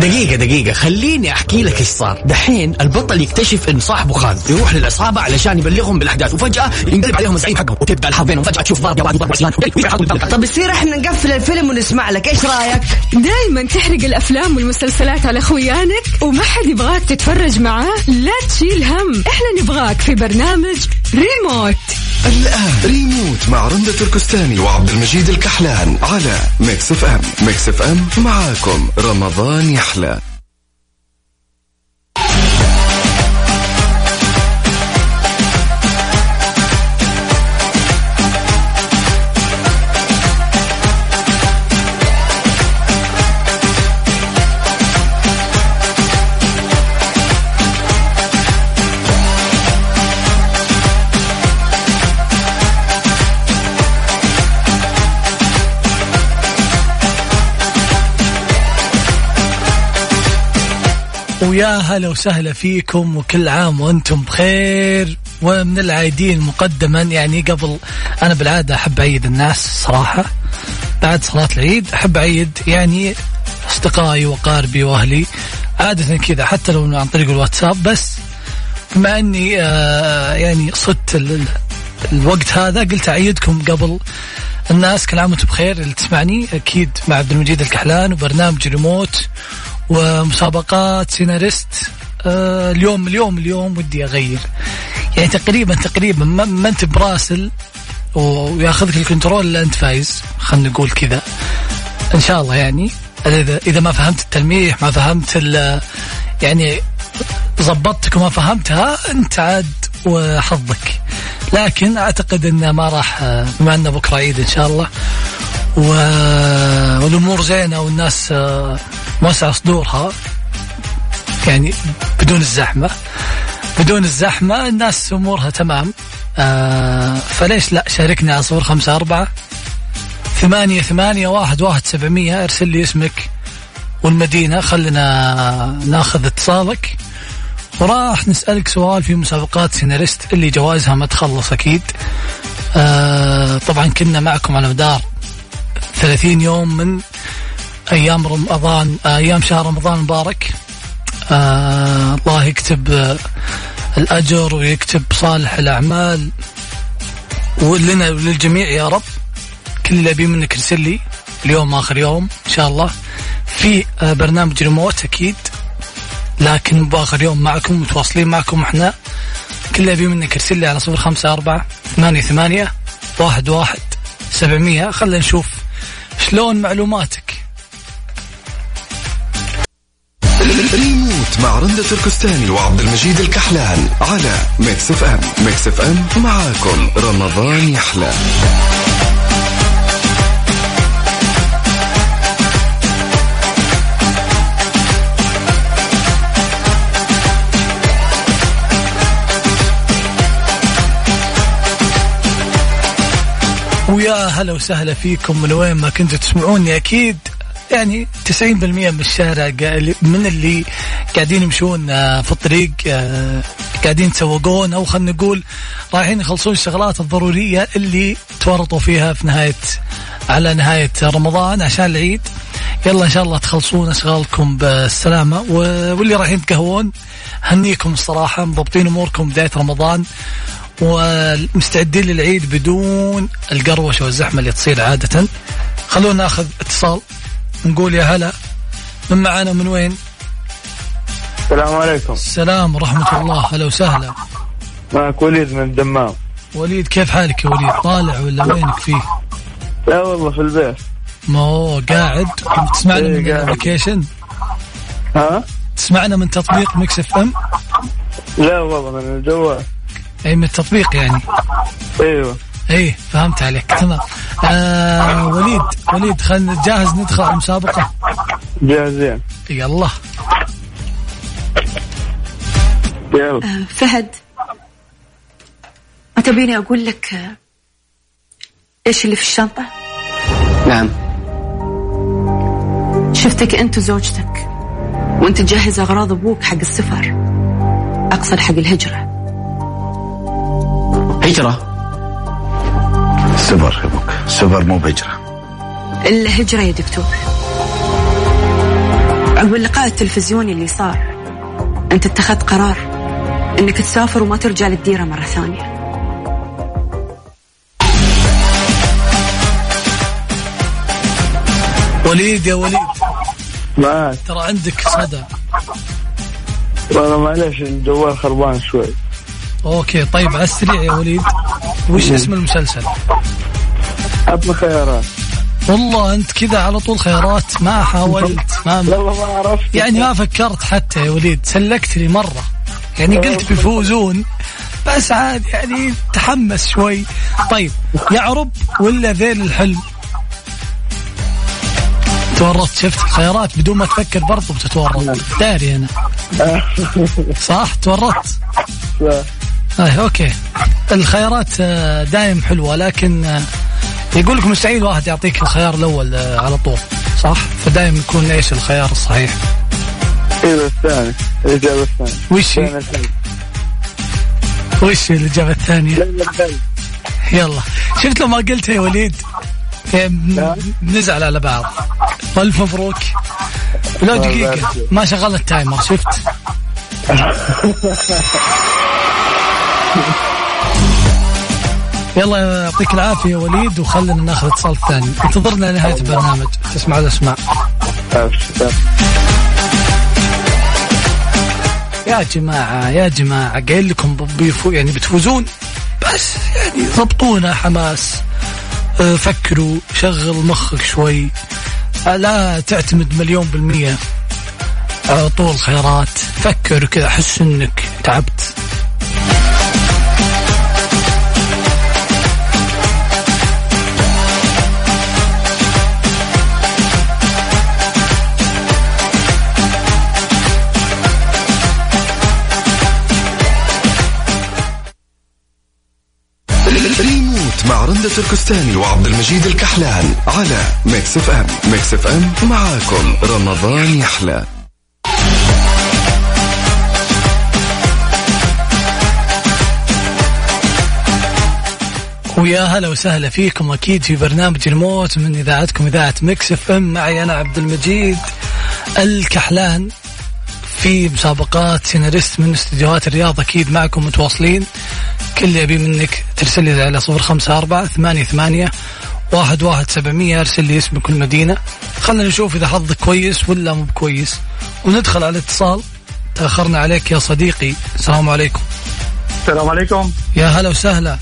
دقيقة دقيقة. خليني أحكي لك إيش صار. دحين البطل يكتشف إن صاحبه خان يروح للعصابة علشان يبلغهم بالأحداث. وفجأة ينقلب عليهم الزعيم حقهم. وتبدأ الحرب بينهم. فجأة تشوف ضرب ياباني ضرب عصيان طب يصير إحنا نقفل الفيلم ونسمع لك. إيش رأيك؟ دايما تحرق الأفلام والمسلسلات على خويانك وما حد يبغاك تتفرج معاه. لا تشيل هم. إحنا نبغاك في برنامج ريموت. الآن. ريموت مع رندة تركستاني وعبد المجيد الكحلان على Mix FM. ميكس إف إم معاكم. رمضان يحلى. ويا هلا وسهلا فيكم وكل عام وأنتم بخير ومن العايدين مقدما. يعني قبل أنا بالعادة أحب أعيد الناس صراحة. بعد صلاة العيد أحب أعيد يعني أصدقائي وقاربي وأهلي. عادة كذا حتى لو عن طريق الواتساب. بس بما إني آه يعني صدت الوقت هذا قلت أعيدكم قبل الناس. كل عام وأنتم بخير. اللي تسمعني أكيد مع عبد المجيد الكحلان وبرنامج ريموت. ومسابقات سيناريست آه اليوم اليوم اليوم ودي أغير. يعني تقريبا تقريبا ما أنت براسل وياخذك ال control إلا أنت فايز. خلينا نقول كذا. إن شاء الله يعني. اذا إذا ما فهمت التلميح ما فهمت يعني ضبطتك وما فهمتها أنت عاد وحظك. لكن أعتقد انه ما راح بما انه بكره عيد إن شاء الله. والأمور زينة والناس موسع صدورها يعني بدون الزحمة. بدون الزحمة الناس أمورها تمام. آه فليش لا؟ شاركني على صفر خمسة أربعة. ثمانية ثمانية واحد واحد سبعمية. ارسل لي اسمك والمدينة. خلنا ناخذ اتصالك. وراح نسألك سؤال في مسابقات سيناريست اللي جوائزها ما تخلص أكيد. آه طبعا كنا معكم على مدار 30 يوم من أيام رمضان أيام شهر رمضان المبارك آه الله يكتب آه الأجر ويكتب صالح الأعمال. ولنا وللجميع يا رب. كل اللي ابي منك ارسل لي اليوم آخر يوم إن شاء الله. في آه برنامج ريموت أكيد. لكن بآخر يوم معكم متواصلين معكم إحنا. كل اللي ابي منك ارسل لي على صفر خمسة أربعة ثمانية ثمانية واحد واحد سبعمية. خلينا نشوف شلون معلوماتك. ريموت مع رندة تركستاني وعبد المجيد الكحلان على Mix FM Mix FM معاكم. رمضان يحلى. ويا هلا وسهلا فيكم من وين ما كنتوا تسمعوني أكيد. يعني 90% من الشارع من اللي قاعدين يمشون آه، في الطريق آه، قاعدين يتسوقون أو خلينا نقول رايحين يخلصون الشغلات الضرورية اللي تورطوا فيها في نهايه على نهاية رمضان عشان العيد. يلا إن شاء الله تخلصون أشغالكم بالسلامة. واللي رايحين تقهوون هنيكم الصراحة مضبطين أموركم بداية رمضان. ومستعدين للعيد بدون القروشه والزحمة اللي تصير عادة. خلونا ناخذ اتصال. نقول يا هلا. من معانا من وين؟ السلام عليكم. السلام ورحمة الله. هلا وسهلا. معك وليد من الدمام. وليد كيف حالك يا وليد؟ طالع ولا وينك فيه؟ لا والله في البيت. ما هو قاعد تسمعنا من ال application؟ ها؟ تسمعنا من تطبيق Mix FM؟ لا والله من الجوال. أي من التطبيق يعني؟ أيوه. إيه فهمت عليك. تمام. آه وليد وليد خلينا جاهز ندخل على المسابقة؟ جاهزين. يلا. يلا. آه فهد ما تبيني أقول لك آه إيش اللي في الشنطة؟ نعم. شفتك أنت وزوجتك وأنت تجهز أغراض أبوك حق السفر أقصد حق الهجرة. هجرة؟ سفر يا أبوك سفر مو بهجرة. الا هجرة يا دكتور. واللقاء التلفزيوني اللي صار. أنت اتخذت قرار أنك تسافر وما ترجع للديرة مرة ثانية. وليد يا وليد. معاك ترى عندك صدى. والله معلش الجوال خربان شوي. okay طيب على السريع يا وليد. وش اسم المسلسل؟ عطنا خيارات والله أنت كذا على طول خيارات ما حاولت ما والله ما عرفت. يعني ما فكرت حتى يا وليد سلكت لي مرة. يعني قلت بيفوزون بس عاد يعني تحمس شوي. طيب يعرب ولا ذيل الحلم؟ تورطت شفت الخيارات بدون ما تفكر برضو بتتورط. داري أنا. صح؟ تورطت اي okay. الخيارات آه، دايم حلوة لكن آه، يقول لك مستحيل واحد يعطيك الخيار الأول آه، على طول صح؟ فدايم يكون إيش الخيار الصحيح؟ أيوه الثاني الإجابة الثانية. وش؟ هي؟ وش الإجابة الثانية؟ يلا. شفت لو ما قلتها يا وليد؟ بنزعل على بعض. والف مبروك. لو دقيقة. ما شغلنا التايمر شفت؟ يلا يعطيك العافية يا وليد وخلنا ناخذ اتصال ثاني. انتظرنا لنهاية البرنامج. تسمع الاسماء أبشر. يا جماعة يا جماعة قايل لكم بيفو يعني بتفوزون؟ بس يعني ضبطونا حماس. أه، فكروا شغل مخك شوي. أه، لا تعتمد مليون بالمية. على طول خيارات فكر كذا حس إنك تعبت. رندة تركستاني وعبد المجيد الكحلان على Mix FM Mix FM معاكم. رمضان يحلى. ويا هلا وسهلا فيكم أكيد في برنامج الموت من إذاعتكم إذاعة Mix FM معي أنا عبد المجيد الكحلان في مسابقات سيناريست من استديوهات الرياض. أكيد معكم متواصلين. كل اللي ابي منك ترسل لي على صفر خمسة أربعة ثمانية ثمانية واحد واحد سبعمية ارسل لي اسمك والمدينة. خلنا نشوف إذا حظك كويس ولا مو كويس وندخل على اتصال. تأخرنا عليك يا صديقي. السلام عليكم. السلام عليكم. يا هلا وسهلا.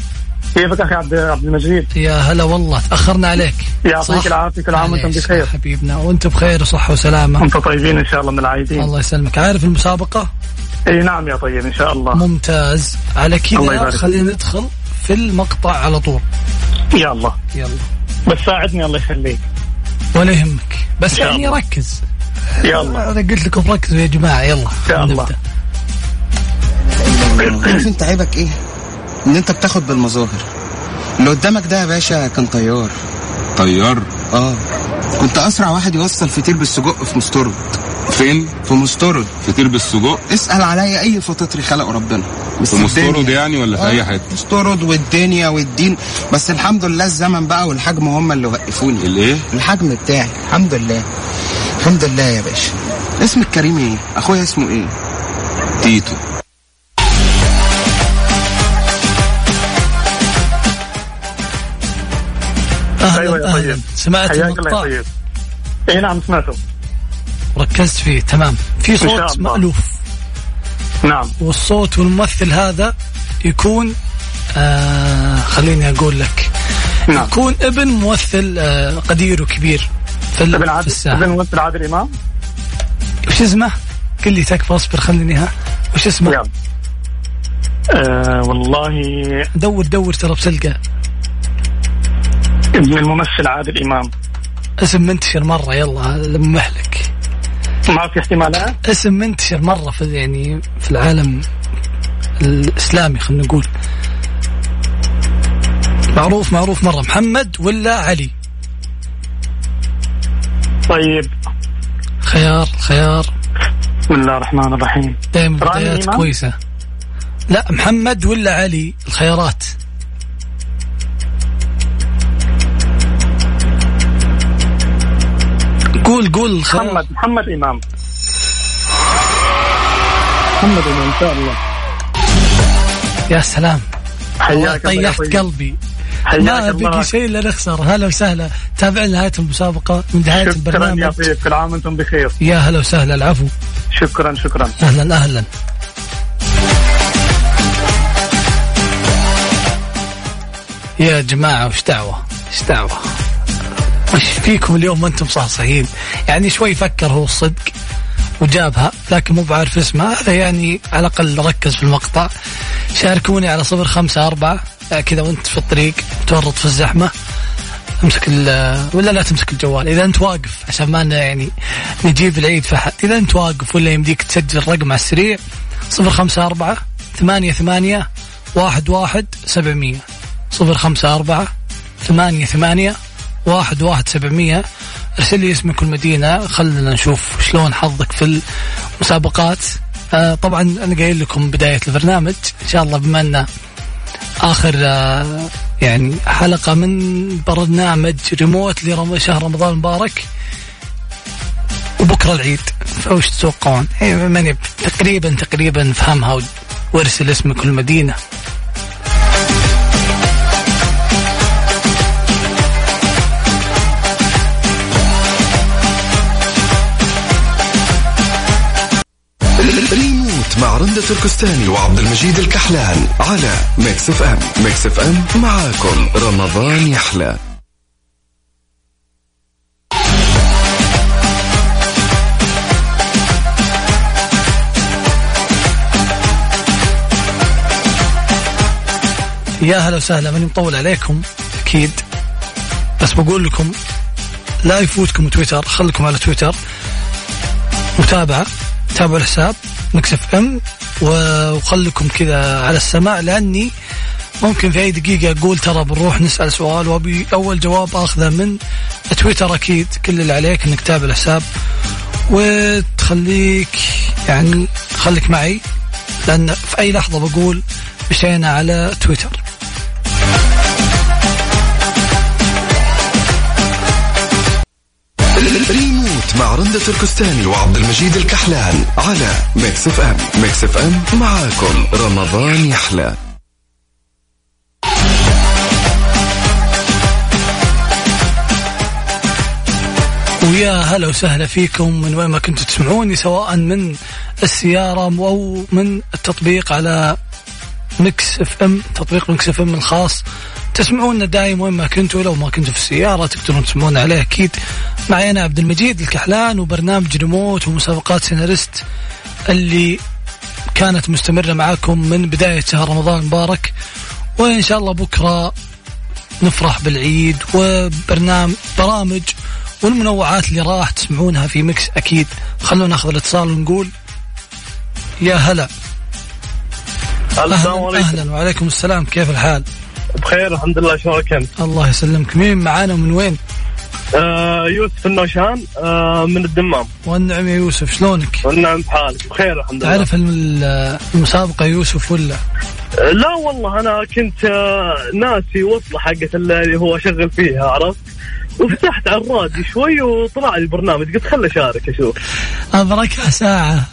كيفك أخي عبد عبد المجيد؟ يا هلا والله. تأخرنا عليك. يعطيك؟ العافية كل عام وأنتم بخير. حبيبنا. وأنت بخير وصحة وسلامة. أنتم طيبين إن شاء الله من العايدين. الله يسلمك. عارف المسابقة؟ إي نعم يا طيب إن شاء الله. ممتاز. على الله كذا خلينا ندخل في المقطع على طول. يلا. يلا. بس ساعدني الله يخليك. ولا يهمك. بس يعني الله. ركز. يلا. أنا قلت لكم ركزوا يا جماعة يلا. شاء الله. انت عيبك إيه؟ ان انت بتاخد بالمظاهر. اللي قدامك ده يا باشا كان طيار. طيار؟ آه. كنت أسرع واحد يوصل فطير بالسجق في مستورد فين؟ في مستورد. فطير بالسجق اسأل عليا أي فطاطري خلقه ربنا. بس في مستورد الدنيا- يعني ولا في آه، اي حتة؟ مستورد والدنيا والدين. بس الحمد لله الزمن بقى والحجم هم اللي وقفوني. الإيه؟ الحجم بتاعي. الحمد لله. الحمد لله يا باشا. اسم الكريم إيه؟ أخويا اسمه إيه؟ تيتو. أهلا أيوه يا أهلا. طيب سمعت حياك الله المقطع يا طيب. اي نعم سمعته. وركزت فيه. تمام. في صوت. مألوف. نعم. والصوت والممثل هذا يكون آه خليني أقول لك. نعم. يكون ابن ممثل آه قدير وكبير في, ابن في عادل ابن ممثل عادل إمام؟ وش اسمه؟ قل لي تكفى اصبر خليني ها. وش اسمه؟ يلا. آه والله. دور دور ترى بتلقى ابن الممثل عادل إمام. اسم منتشر مرة يلا لمح لك ما في احتمالات؟ اسم منتشر مرة في يعني في العالم الإسلامي خلينا نقول. معروف معروف مرة. محمد ولا علي؟ طيب. خيار خيار. بسم الله الرحمن الرحيم. دائما بدايات؟ كويسة. لا محمد ولا علي؟ الخيارات. قول قول محمد محمد إمام. محمد إن شاء الله. يا سلام. حياك طيحت. قلبي. حياك ما. بقي شيء إلا نخسر. هلا وسهلا. تابع نهايه المسابقة من نهاية شكرا يا البرنامج. طيب كل عام وأنتم بخير. يا هلا وسهلا. العفو. شكرا شكرا. أهلا أهلا. يا جماعة وش دعوة؟ وش دعوة؟ وش فيكم اليوم وأنتم صاصحين يعني شوي فكر هو الصدق وجابها لكن مو بعارف اسمها هذا يعني على الأقل ركز في المقطع. شاركوني على صفر خمسة أربعة. كذا وانت في الطريق تورط في الزحمة. امسك ولا لا تمسك الجوال. إذا انت واقف عشان ما يعني نجيب العيد فحد إذا انت واقف ولا يمديك تسجل الرقم على السريع صفر خمسة أربعة ثمانية ثمانية واحد واحد سبعمية. صفر خمسة أربعة ثمانية ثمانية واحد واحد سبعمية. ارسل لي اسمك والمدينة خلنا نشوف شلون حظك في المسابقات. آه طبعا أنا قايل لكم بداية البرنامج إن شاء الله بما أنه آخر آه يعني حلقة من برنامج ريموت لشهر رمضان المبارك. وبكرة العيد. فوش تتوقعون؟ ماني تقريبا تقريبا فهمها وارسل اسمك والمدينة ريموت مع رندة تركستاني وعبد المجيد الكحلان على Mix FM Mix FM معاكم. رمضان يحلى. يا هلا وسهلا ماني مطول عليكم أكيد. بس بقول لكم لا يفوتكم تويتر خليكم على تويتر. متابعة. تابعوا الحساب مكسف إم و- وخليكم كذا على السماع لأني ممكن في أي دقيقة أقول ترى بنروح نسأل سؤال وأبي أول جواب أخذه من تويتر أكيد كل اللي عليك إنك تتابع الحساب. وتخليك يعني خليك معي لأن في أي لحظة بقول مشينا على تويتر. مع رندة تركستاني وعبد المجيد الكحلان على Mix FM Mix FM معاكم. رمضان يحلى. ويا هلا وسهلا فيكم من وين ما كنتوا تسمعوني سواء من السيارة أو من التطبيق على Mix FM تطبيق Mix FM الخاص. تسمعونا دايم وين ما كنتوا لو ما كنتوا في السيارة تقدرون تسمعونا عليه أكيد. معي أنا عبد المجيد الكحلان وبرنامج ريموت ومسابقات سيناريست اللي كانت مستمرة معاكم من بداية شهر رمضان المبارك وإن شاء الله بكرة نفرح بالعيد وبرنامج برامج والمنوعات اللي راح تسمعونها في مكس أكيد. خلونا ناخذ الاتصال ونقول يا هلا. السلام عليكم. أهلا وعليكم السلام. كيف الحال؟ بخير الحمد لله شلونك أنت؟ الله يسلمك مين معانا ومن وين؟ آه يوسف النوشان آه من الدمام والنعم يا يوسف شلونك؟ والنعم بحالك بخير الحمد لله تعرف الم- المسابقة يوسف ولا؟ آه لا والله أنا كنت آه ناسي وصلة حقت اللي هو شغل فيها عرفت؟ وفتحت على الراديو شوي وطلع لي البرنامج قلت خل أشارك أشوف ابركها ساعة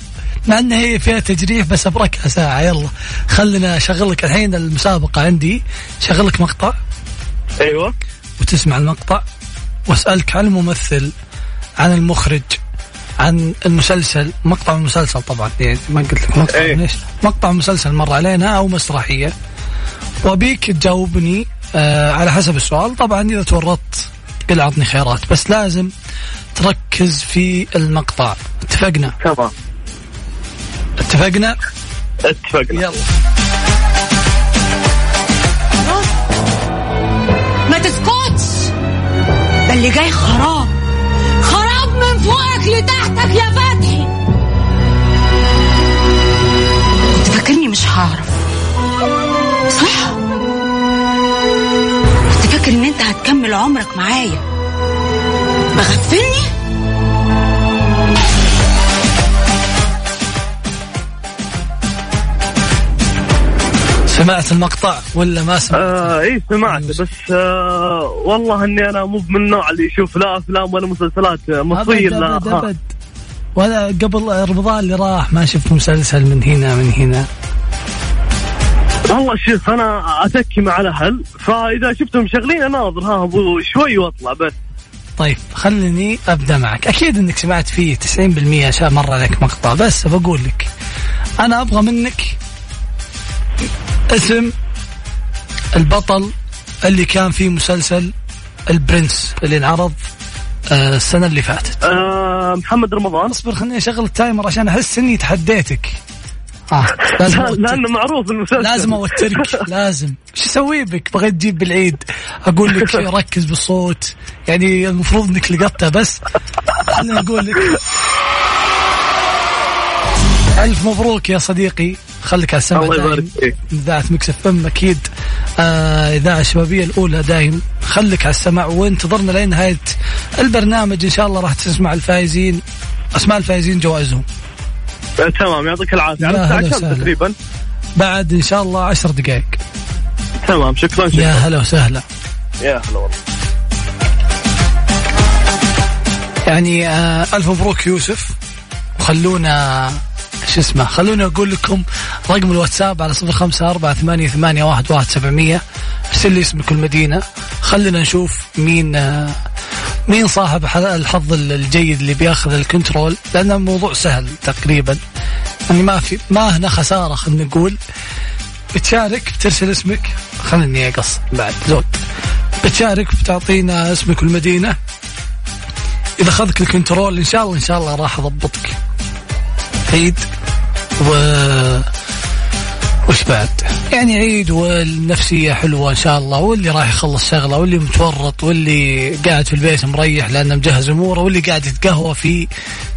مع انها هي فيها تجريح بس أبركها ساعة. يلا خلينا اشغل لك الحين المسابقة عندي. شغل لك مقطع. أيوه. وتسمع المقطع. وأسألك عن الممثل عن المخرج عن المسلسل. مقطع المسلسل طبعا. يعني ما قلت لك مقطع. من إيش مقطع مسلسل مر علينا أو مسرحية. وأبيك تجاوبني آه على حسب السؤال. طبعا إذا تورطت قل اعطني خيارات بس لازم تركز في المقطع. اتفقنا؟ تمام. اتفقنا؟ اتفقنا. يلا. ما تسكتش. ده اللي جاي خراب. خراب من فوقك لتحتك يا فتحي. كنت فاكرني مش هعرف. صح؟ كنت فاكر إن أنت هتكمل عمرك معايا. مغفلني سمعت المقطع ولا ما سمعت آه اي سمعت بس آه والله إني أنا مو من النوع اللي يشوف لا أفلام ولا مسلسلات مصرية أبد لا أبد. أبد. ولا قبل رمضان اللي راح ما شفت مسلسل من هنا من هنا والله شوف أنا أتكي مع الأهل فإذا شفتهم شغلين أناظر ها أبو شوي وأطلع بس طيب خليني أبدأ معك أكيد إنك سمعت فيه 90% عشان مر عليك مقطع بس بقول لك أنا أبغى منك اسم البطل اللي كان في مسلسل البرنس اللي انعرض آه، السنة اللي فاتت. آه محمد رمضان. اصبر خليني أشغل ال timer عشان أحس إني تحديتك. آه لازم. لأنه معروف المسلسل. لازم أوترك لازم. إيش أسوي بك؟ بغيت تجيب بالعيد. أقول لك ركز بالصوت. يعني المفروض إنك لقطتها بس. خليني أقول لك. ألف مبروك يا صديقي. خليك على السمع الله يبارك فيك. إذاعة Mix FM أكيد. آه إذاعة الشبابية الأولى دايم. خليك على السمع. وانتظرنا لين نهايه البرنامج. إن شاء الله راح تسمع الفائزين. أسماء الفائزين جوائزهم. آه، تمام. يعطيك العافية. على يا الساعة كم. تقريبا؟ بعد إن شاء الله عشر دقائق. تمام. شكرا يا شكرا هلا وسهلا. يا هلا والله. يعني آه ألف مبروك يوسف. وخلونا شو اسمه خلونا أقول لكم رقم الواتساب على صفر خمسة أربعة ثمانية, ثمانية واحد, واحد سبعمية. ارسل لي اسمك والمدينة خلينا نشوف مين مين صاحب الحظ الجيد اللي بياخذ ال control لأن الموضوع سهل تقريبا. يعني ما في ما هنا خسارة خلينا نقول. بتشارك بترسل اسمك. خليني أقص بعد زود. بتشارك بتعطينا اسمك والمدينة إذا اخذك ال control إن شاء الله إن شاء الله راح أضبطك. عيد و وش بعد؟ يعني عيد والنفسية حلوة إن شاء الله واللي راح يخلص شغلة واللي متورط واللي قاعد في البيت مريح لأنه مجهز أموره واللي قاعد يتقهوى في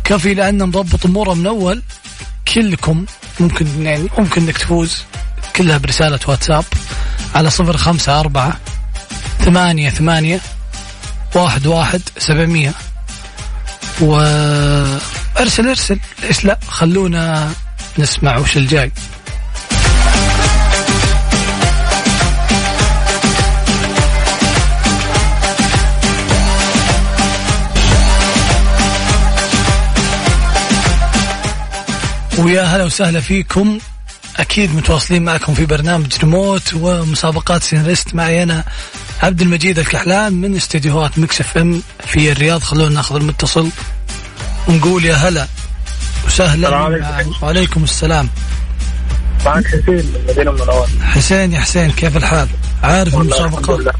كافي لأنه مضبط أموره من أول. كلكم ممكن يعني ممكن إنك تفوز. كلها برسالة واتساب على صفر خمسة أربعة ثمانية ثمانية واحد واحد سبعمية. وارسل ارسل ليش لا خلونا نسمع وش الجاي. ويا هلا وسهلا فيكم. أكيد متواصلين معكم في برنامج ريموت ومسابقات سينريست معي أنا عبد المجيد الكحلان من استديوهات Mix FM في الرياض. خلونا ناخذ المتصل. ونقول يا هلا وسهلا. وعليكم السلام. معك حسين من المدينة المنورة حسين يا حسين كيف الحال؟ عارف لله.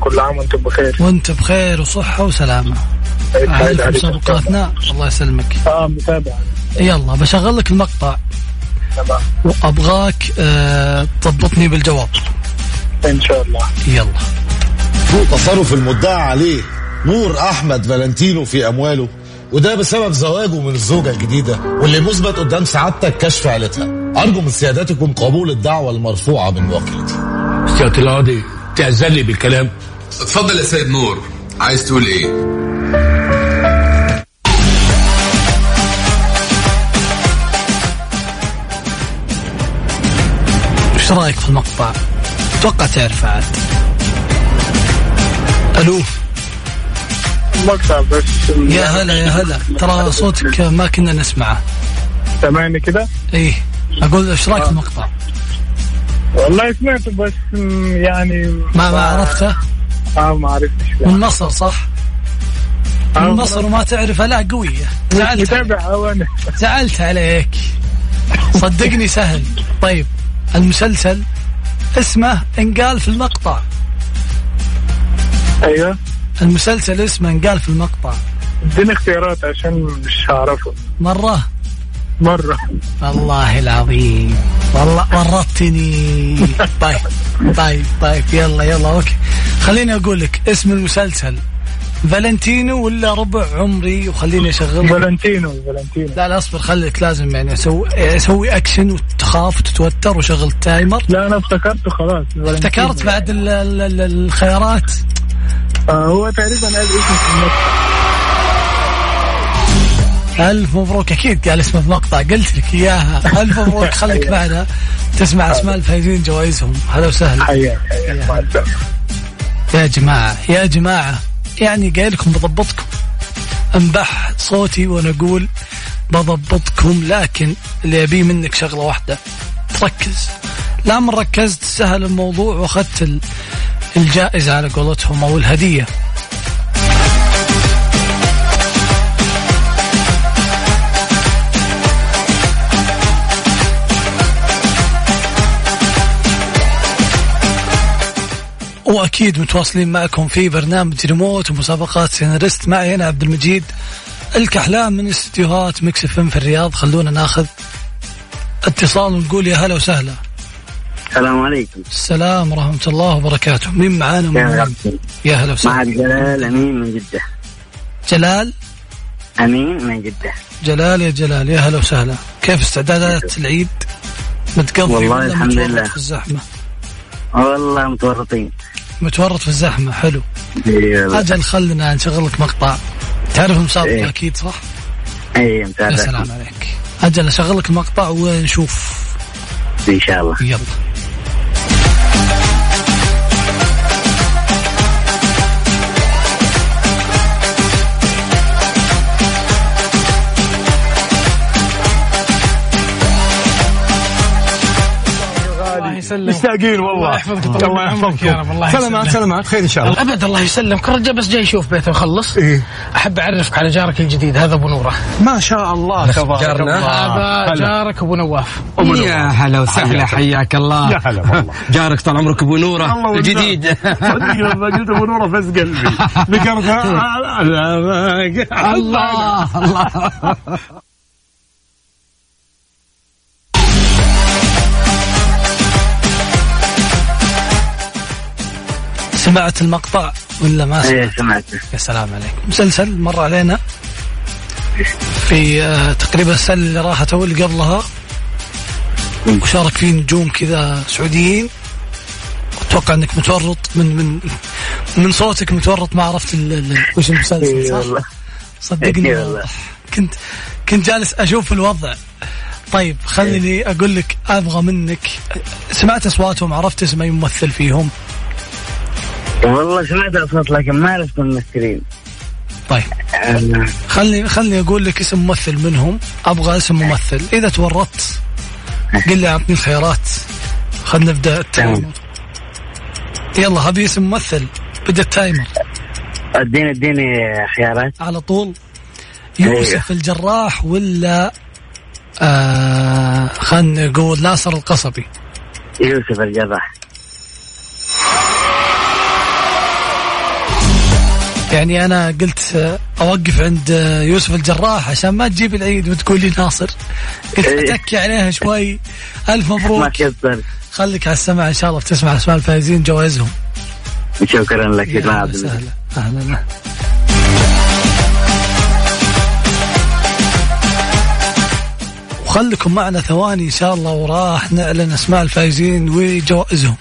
كل عام وأنتم بخير. وانت بخير وصحة وسلامة. عيد سعيد عارف. مسابقاتنا؟ الله يسلمك. آه متابع. يلا بشغل لك المقطع. تمام. وأبغاك آه تضبطني بالجواب. إن شاء الله. يلا. تصرف المدعى عليه نور أحمد فالنتينو في أمواله. وده بسبب زواجه من الزوجه الجديده واللي مثبت قدام سعادتك كشف عيلتها. أرجو من سيادتكم قبول الدعوة المرفوعة من وكيلتي سيادة القاضي تعزل لي بالكلام. اتفضل يا سيد نور. عايز تقول إيه؟ وش رأيك في المقطع؟ أتوقع تعرف عاد. ألو مقطع بس. يا هلا يا هلا. ترى صوتك ما كنا نسمعه. سامعني كده؟ إيه أقول إيش رأيك في المقطع؟ والله سمعته بس يعني ما ما عرفته؟ آه ما عرفتش. من مصر صح؟ من مصر وما تعرفه. لا قوية زعلت زعلت عليك. صدقني سهل. طيب المسلسل اسمه انقال في المقطع. أيوه. المسلسل اسمه انقال في المقطع. اديني اختيارات عشان مش هعرفه. مرة. مرة. والله العظيم. والله ورطتني. طيب طيب طيب. يلا يلا أوكي. خليني أقول لك اسم المسلسل. فالنتينو ولا ربع عمري؟ وخليني أشغل. فالنتينو فالنتينو. لا لا اصبر خليك لازم يعني أسوي أسوي اكشن وتخاف وتتوتر وشغل ال timer. لا أنا افتكرته خلاص. افتكرت بعد ال ال ال الخيارات؟ آه هو تقريبا قال اسمه؟ في المقطع ألف مبروك. أكيد قال اسمه في مقطع. قلت لك إياها. ألف مبروك. خليك معنا. تسمع أسماء الفايزين جوائزهم. هلا وسهلا. يا جماعة يا جماعة. يعني قايل لكم بضبطكم. انبح صوتي وأنا أقول بضبطكم لكن اللي أبيه منك شغلة واحدة. تركز. لا من ركزت سهل الموضوع واخذت ال- الجائزة على قولتهم أو الهدية. وأكيد متواصلين معكم في برنامج ريموت ومسابقات سيناريست. معي أنا عبد المجيد الكحلان من استديوهات Mix F في الرياض. خلونا ناخذ اتصال ونقول يا هلا وسهلا. السلام عليكم. السلام ورحمة الله وبركاته. مين معانا؟ من يا هلا وسهلا. معك جلال أمين من جدة. جلال؟ أمين من جدة. جلال يا جلال يا هلا وسهلا. كيف استعدادات العيد؟ متقضي والله الحمد لله. في الزحمة؟ والله متورطين. متورط في الزحمة حلو. والله. أجل خلنا نشغل لك مقطع. تعرف المسابقة إيه. أكيد صح؟ اي يا متابع سلام عليك. أجل أشغل لك المقطع ونشوف. إن شاء الله. يلا. يسلمك مشتاقين والله. الله يحفظك الله عمرك يا رب، الله يحفظكم سلامات. سلامات. خير إن شاء الله. أبد الله يسلمك. الرجال بس جاي يشوف بيته وخلص إيه؟ أحب أعرفك على جارك الجديد هذا أبو نورة. ما شاء الله تبارك جارنا. الله. هذا. جارك أبو نواف. يا هلا وسهلا حياك الله. يا هلا والله. جارك طال عمرك أبو نورة. الجديد صدق لما قلت أبو نورة فز قلبي. ذكرتها الله. الله. سمعت المقطع ولا ما اي سمعت؟ سمعته يا سلام عليك مسلسل مر علينا في آه، تقريبا السنة اللي راحت أو اللي قبلها وشارك فيه نجوم كذا سعوديين أتوقع أنك متورط من من من صوتك متورط ما عرفت وش المسلسل اي صح؟ صدقني إي والله. والله. كنت كنت جالس أشوف الوضع طيب خليني أقول لك أبغى منك سمعت أصواتهم عرفت اسم أي ممثل فيهم والله سمعت أصوات لكن ما عرفت الممثلين. طيب. خلني خلني أقول لك اسم ممثل منهم. أبغى اسم ممثل. إذا تورطت قل لي أعطني الخيارات. خلينا نبدأ ال timer يلا هبي اسم ممثل. بدأ ال timer. اديني أديني خيارات. على طول. يوسف الجراح ولا آه خلينا نقول ناصر القصبي؟ يوسف الجراح. يعني أنا قلت أوقف عند يوسف الجراح عشان ما تجيب العيد وتقول لي ناصر. قلت إيه. أتكي عليها شوي. ألف ما مبروك كسر خليك على السمع إن شاء الله. بتسمع أسماء الفائزين جوائزهم. شكرا لك يا ما المجيد. أهلا وخلكم معنا ثواني إن شاء الله وراح نعلن أسماء الفائزين وجوائزهم.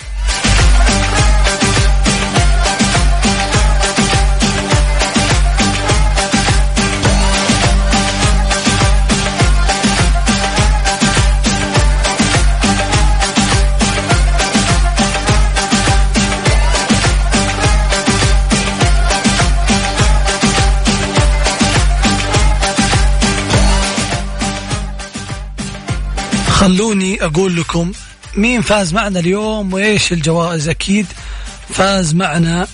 خلوني أقول لكم مين فاز معنا اليوم وإيش الجوائز أكيد فاز معنا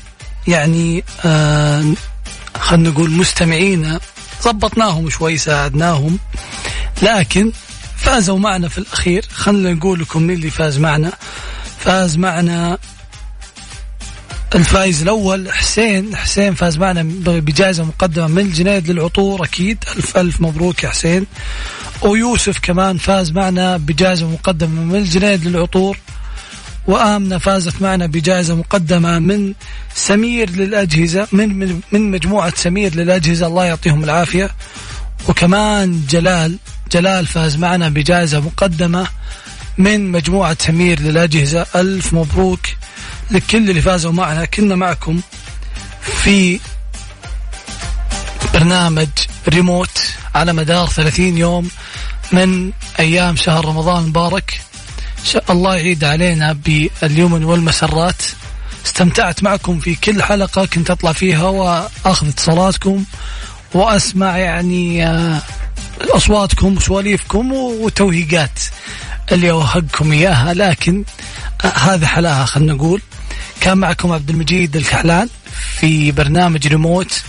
يعني آه خلينا نقول مستمعينا ضبطناهم شوي ساعدناهم لكن فازوا معنا في الأخير. خلينا نقول لكم مين اللي فاز معنا. فاز معنا الفايز الأول حسين. حسين فاز معنا بجائزة مقدمة من الجنيد للعطور. أكيد ألف ألف مبروك يا حسين. ويوسف كمان فاز معنا بجائزة مقدمة من الجنيد للعطور. وآمنة فازت معنا بجائزة مقدمة من سمير للأجهزة من من, من مجموعة سمير للأجهزة. الله يعطيهم العافية. وكمان جلال جلال فاز معنا بجائزة مقدمة من مجموعة سمير للأجهزة. ألف مبروك. لكل اللي فازوا معنا كنا معكم في برنامج ريموت على مدار 30 يوم من أيام شهر رمضان المبارك الله يعيد علينا باليمن والمسرات. استمتعت معكم في كل حلقة كنت أطلع فيها وأخذ اتصالاتكم وأسمع يعني آه، أصواتكم وسواليفكم وتوهيقات اللي أوهقكم إياها. لكن آه، هذا حلاها خلينا نقول. كان معكم عبد المجيد الكحلان في برنامج ريموت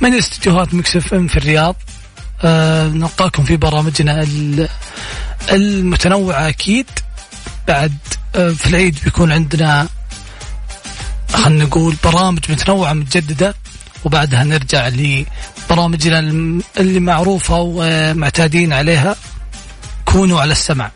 من استديوهات مكسف ام في الرياض. آه نلقاكم في برامجنا ال- المتنوعة أكيد. بعد آه في العيد بيكون عندنا خلينا نقول برامج متنوعة متجددة. وبعدها نرجع لبرامجنا اللي معروفة ومعتادين عليها. كونوا على السمع.